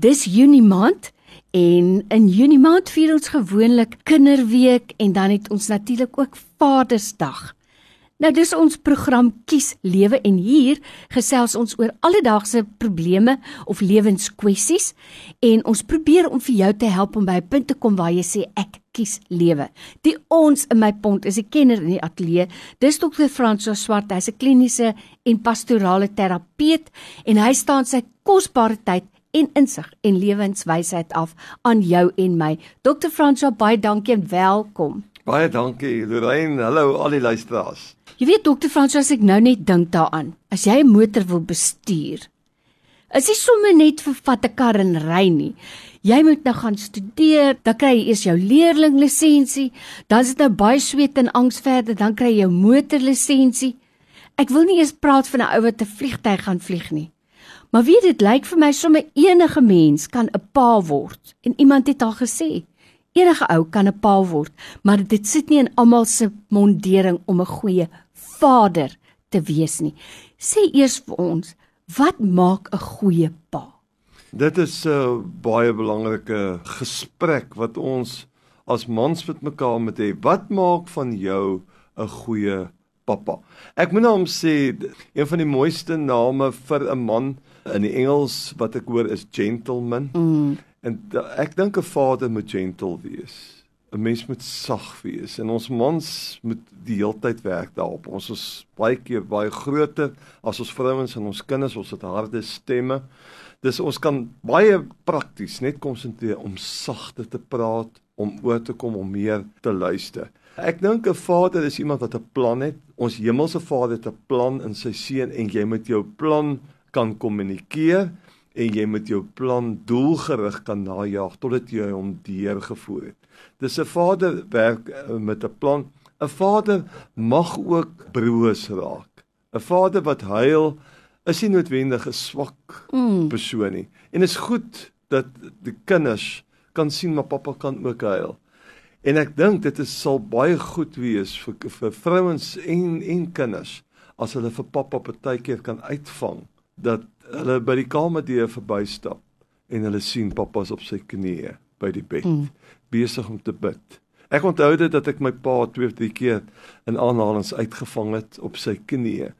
Dis Junie maand en in Junie maand vier ons gewoonlik Kinderweek en dan het ons natuurlik ook Vadersdag. Nou dis ons program Kies Lewe en hier gesels ons oor alledaagse probleme of lewenskwessies en ons probeer om vir jou te help om by 'n punt te kom waar jy sê ek kies lewe. Die ons in my pond is 'n kenner in die ateljee. Dis dokter Franso Swart, hy's 'n kliniese en pastorale terapeut en hy staan sy kosbare tyd en insig en lewenswysheid af aan jou en my. Dr. Franswa, baie dankie en welkom. Baie dankie, Lorraine. Hallo al die luisteraars. Jy weet Dr. Franswa, as ek nou net dink daaraan, as jy 'n motor wil bestuur, is dit sommer net vir vat 'n kar en ry nie. Jy moet nou gaan studeer, dan kry jy eers jou leerlinglisensie, dan is dit nou baie sweet en angs verder, dan kry jy jou motorlisensie. Ek wil nie eens praat van 'n ou wat 'n vliegtyg gaan vlieg nie. Maar weet dit lyk vir my sommer enige mens kan 'n pa word. En iemand het al gesê, enige ou kan 'n pa word, maar dit sit nie in almal se mondering om 'n goeie vader te wees nie. Sê eers vir ons, wat maak 'n goeie pa? Dit is 'n baie belangrike gesprek wat ons as mans met mekaar moet hê. Wat maak van jou 'n goeie pappa? Ek moet nou hom sê een van die mooiste name vir 'n man in die Engels wat ek hoor is gentleman. Mm. En ek dink 'n vader moet gentle wees. 'n Mens moet sag wees en ons mans moet die heeltyd werk daarop. Ons is baie keer baie groter as ons vrouens en ons kinders, ons het harde stemme. Dis ons kan baie prakties net konsentreer om sagte te praat, om oor te kom om meer te luister. Ek dink 'n vader is iemand wat 'n plan het. Ons hemelse Vader het 'n plan in sy seun en jy moet jou plan kan kommunikeer en jy met jou plan doelgerig kan najag totdat jy hom deurgevoer het. Dis 'n vader werk eh, met 'n plan. 'n Vader mag ook broos raak. 'n Vader wat huil is nie noodwendig 'n swak mm. persoon nie. En is goed dat die kinders kan sien maar pappa kan ook huil. En ek dink dit is sal baie goed wees vir vir vrouens en en kinders as hulle vir pappa partykeer kan uitvang dat hulle by die kamerdeur verbystap en hulle sien pappa's op sy knieë by die bed mm. besig om te bid. Ek onthou dit dat ek my pa twee of drie keer in aanhalings uitgevang het op sy knieë.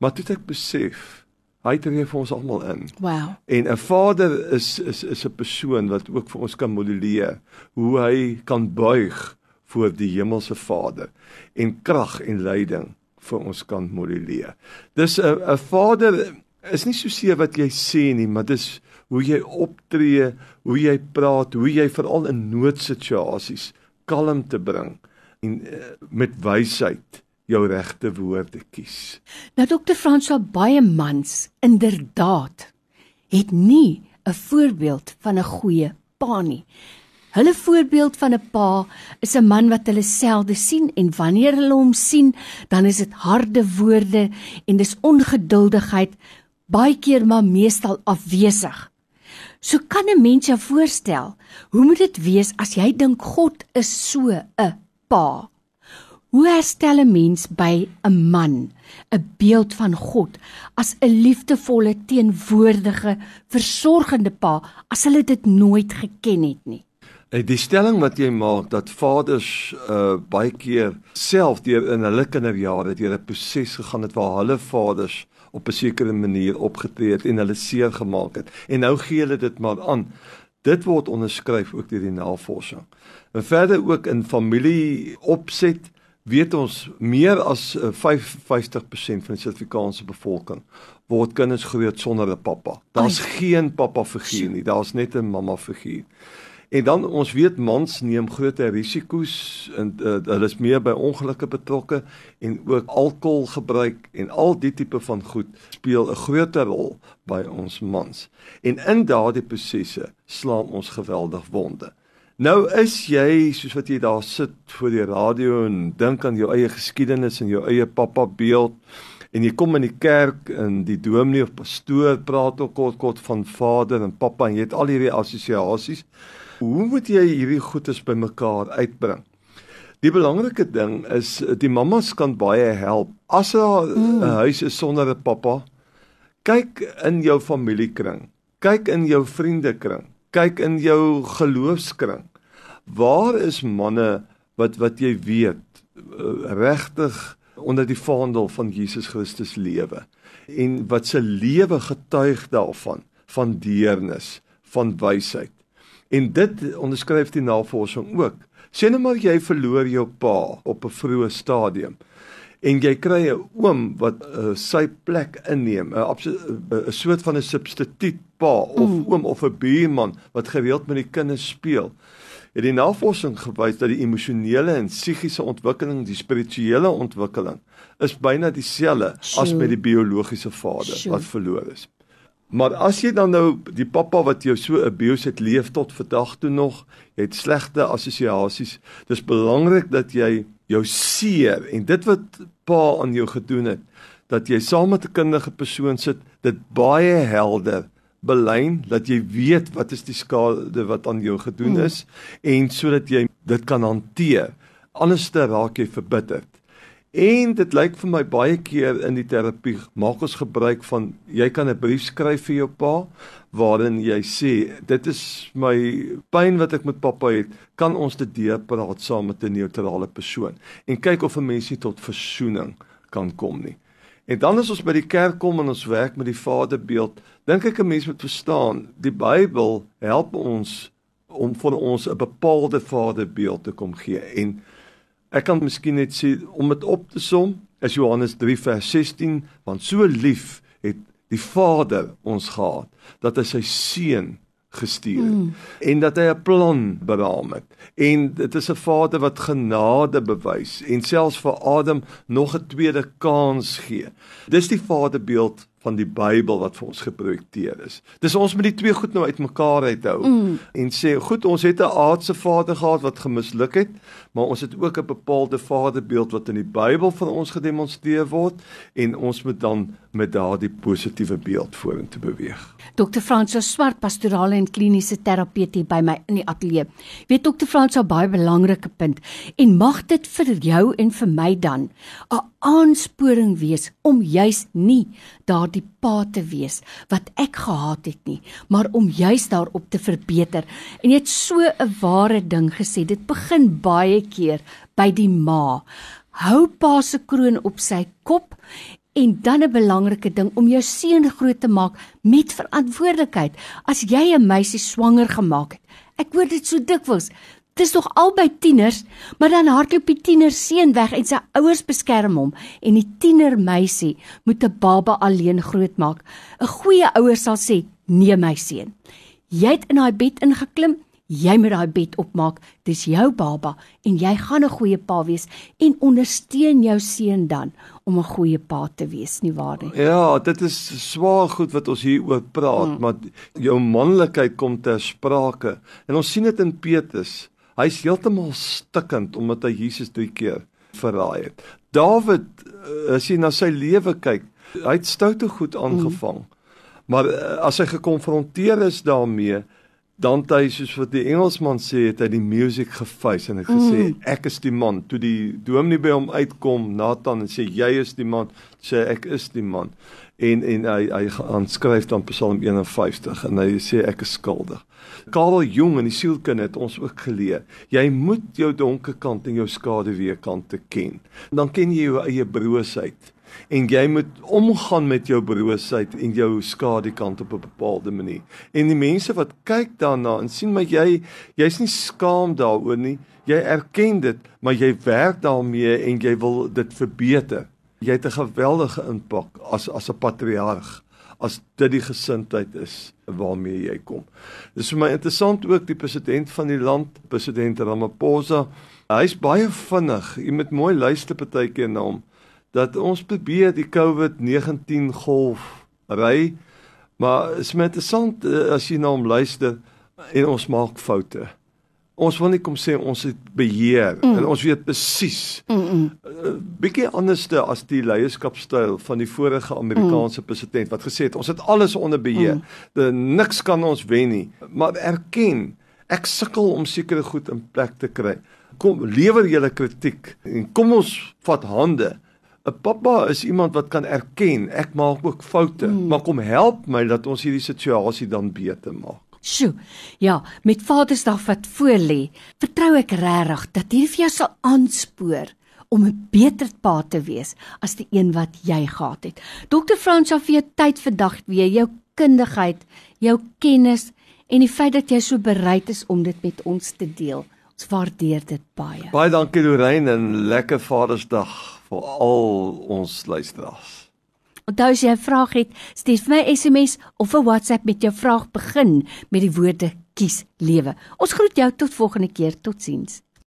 Maar toe het ek besef hy tree vir ons almal in. Wow. En 'n vader is is is 'n persoon wat ook vir ons kan modelleer hoe hy kan buig voor die hemelse Vader en krag en leiding vir ons kan modelleer. Dis 'n 'n vader is nie so seer wat jy sê nie, maar dis hoe jy optree, hoe jy praat, hoe jy veral in noodsituasies kalm te bring en uh, met wysheid jou regte woorde kies. Nou dokter Franswa baie mans inderdaad het nie 'n voorbeeld van 'n goeie pa nie. Hulle voorbeeld van 'n pa is 'n man wat hulle selde sien en wanneer hulle hom sien, dan is dit harde woorde en dis ongeduldigheid baie keer maar meestal afwesig. So kan 'n mens jou voorstel, hoe moet dit wees as jy dink God is so 'n pa? Hoe herstel 'n mens by 'n man 'n beeld van God as 'n liefdevolle, teenwoordige, versorgende pa as hulle dit nooit geken het nie? Die stelling wat jy maak dat vaders uh baie keer self deur in hulle kinderjare deur 'n proses gegaan het waar hulle vaders op 'n sekere manier opgetree het en hulle seer gemaak het. En nou gee hulle dit maar aan. Dit word onderskryf ook deur die navorsing. En verder ook in familie opset weet ons meer as 55% van die Suid-Afrikaanse bevolking word kinders groot sonder 'n pappa. Daar's geen pappa figuur nie, daar's net 'n mamma figuur. En dan ons weet mans neem groter risiko's en uh, hulle is meer by ongelukke betrokke en ook alkoholgebruik en al die tipe van goed speel 'n groter rol by ons mans. En in daardie prosesse slaam ons geweldig wonde. Nou is jy soos wat jy daar sit voor die radio en dink aan jou eie geskiedenis en jou eie pappa beeld en jy kom in die kerk en die dominee of pastoor praat ook kort kort van vader en pappa en jy het al hierdie assosiasies Hoe moet jy hierdie goedes bymekaar uitbring? Die belangrike ding is die mammas kan baie help. As 'n mm. huis is sonder 'n pappa, kyk in jou familiekring. Kyk in jou vriendekring, kyk in jou geloofskring. Waar is manne wat wat jy weet uh, regtig onder die vaandel van Jesus Christus lewe en wat se lewe getuig daarvan van deernis, van wysheid. En dit onderskryf die navorsing ook. Sien nou maar jy verloor jou pa op 'n vroeë stadium en jy kry 'n oom wat uh, sy plek inneem, 'n 'n soort van 'n substituut pa of mm. oom of 'n buurman wat gereeld met die kinders speel. Het die navorsing gewys dat die emosionele en psigiese ontwikkeling, die spirituele ontwikkeling is byna dieselfde as met die biologiese vader sure. wat verloor is. Maar as jy dan nou die pappa wat jou so abuse het leef tot vandag toe nog, jy het slegte assosiasies. Dis belangrik dat jy jou seer en dit wat pa aan jou gedoen het, dat jy saam met 'n kundige persoon sit, dit baie helder belyn dat jy weet wat is die skade wat aan jou gedoen hmm. is mm. en sodat jy dit kan hanteer. Anders raak jy verbitterd. En dit lyk vir my baie keer in die terapie maak ons gebruik van jy kan 'n brief skryf vir jou pa waarin jy sê dit is my pyn wat ek met pappa het kan ons dit deurpraat saam met 'n neutrale persoon en kyk of 'n mens tot versoening kan kom nie. En dan as ons by die kerk kom en ons werk met die Vaderbeeld, dink ek 'n mens moet verstaan, die Bybel help ons om vir ons 'n bepaalde Vaderbeeld te kom gee. En Ek kan miskien net sê om dit op te som, is Johannes 3 vers 16, want so lief het die Vader ons gehad dat hy sy seun gestuur het mm. en dat hy 'n plan beraam het. En dit is 'n Vader wat genade bewys en selfs vir Adam nog 'n tweede kans gee. Dis die Vaderbeeld van die Bybel wat vir ons geprojekteer is. Dis ons moet die twee goed nou uitmekaar uithou mm. en sê goed ons het 'n aardse vader gehad wat gemisluk het, maar ons het ook 'n bepaalde vaderbeeld wat in die Bybel vir ons gedemonstreer word en ons moet dan met daardie positiewe beeld vorentoe beweeg. Dr. Franso Swart, pastorale en kliniese terapeut hier by my in die ateljee. Weet Dr. Franso baie belangrike punt en mag dit vir jou en vir my dan 'n aansporing wees om juis nie daardie pa te wees wat ek gehad het nie, maar om juis daarop te verbeter. En jy het so 'n ware ding gesê, dit begin baie keer by die ma. Hou pa se kroon op sy kop En dan 'n belangrike ding om jou seun groot te maak met verantwoordelikheid. As jy 'n meisie swanger gemaak het. Ek hoor dit so dikwels. Dit is tog albei tieners, maar dan hardloop die tiener seun weg en sy ouers beskerm hom en die tiener meisie moet 'n baba alleen grootmaak. 'n Goeie ouer sal sê: "Nee my seun. Jy het in daai bed ingeklim, jy moet daai bed opmaak. Dis jou baba en jy gaan 'n goeie pa wees en ondersteun jou seun dan om 'n goeie pa te wees, nie waar nie? Ja, dit is swaar goed wat ons hier oor praat, hmm. maar jou manlikheid kom ter sprake. En ons sien dit in Petrus. Hy's heeltemal stikkend omdat hy Jesus drie keer verraai het. Dawid, eh, as jy na sy lewe kyk, hy het stoute goed aangevang. Hmm. Maar eh, as hy gekonfronteer is daarmee, dan hy soos wat die Engelsman sê het hy die music geface en het gesê mm. ek is die man. Toe die dominee by hom uitkom Nathan en sê jy is die man. Sê ek is die man. En en hy hy gaan skryf dan Psalm 51 en hy sê ek is skuldig. Karel Jung in die sielkunde het ons ook geleer jy moet jou donker kant en jou skaduwee kant te ken. Dan ken jy jou eie broosheid en jy moet omgaan met jou broosheid en jou skadukant op 'n bepaalde manier. En die mense wat kyk daarna en sien maar jy jy's nie skaam daaroor nie. Jy erken dit, maar jy werk daarmee en jy wil dit verbeter. Jy het 'n geweldige impak as as 'n patriarg as dit die gesindheid is waarmee jy kom. Dis vir my interessant ook die president van die land, president Ramaphosa. Hy's baie vinnig. Jy moet mooi luister partykeer na hom dat ons probeer die COVID-19 golf ry, maar is met interessant eh, as jy na hom luister en ons maak foute. Ons wil nie kom sê ons het beheer mm. en ons weet presies. Mm -mm. Uh, bietjie anderste as die leierskapstyl van die vorige Amerikaanse mm. president wat gesê het ons het alles onder beheer. Mm. De, niks kan ons wen nie. Maar erken, ek sukkel om sekere goed in plek te kry. Kom lewer julle kritiek en kom ons vat hande 'n Pappa is iemand wat kan erken ek maak ook foute, mm. maar kom help my dat ons hierdie situasie dan beter maak. Sjoe. Ja, met Vadersdag wat voorlê, vertrou ek regtig dat hierdie vir jou sal aanspoor om 'n beter pa te wees as die een wat jy gehad het. Dr. Fransja vir jou tyd vandag weer, jou kundigheid, jou kennis en die feit dat jy so bereid is om dit met ons te deel. Ons waardeer dit baie. Baie dankie Lorraine en lekker Vadersdag vir al ons luisteraars. Onthou as jy 'n vraag het, stuur vir my SMS of 'n WhatsApp met jou vraag begin met die woorde kies lewe. Ons groet jou tot volgende keer. Totsiens.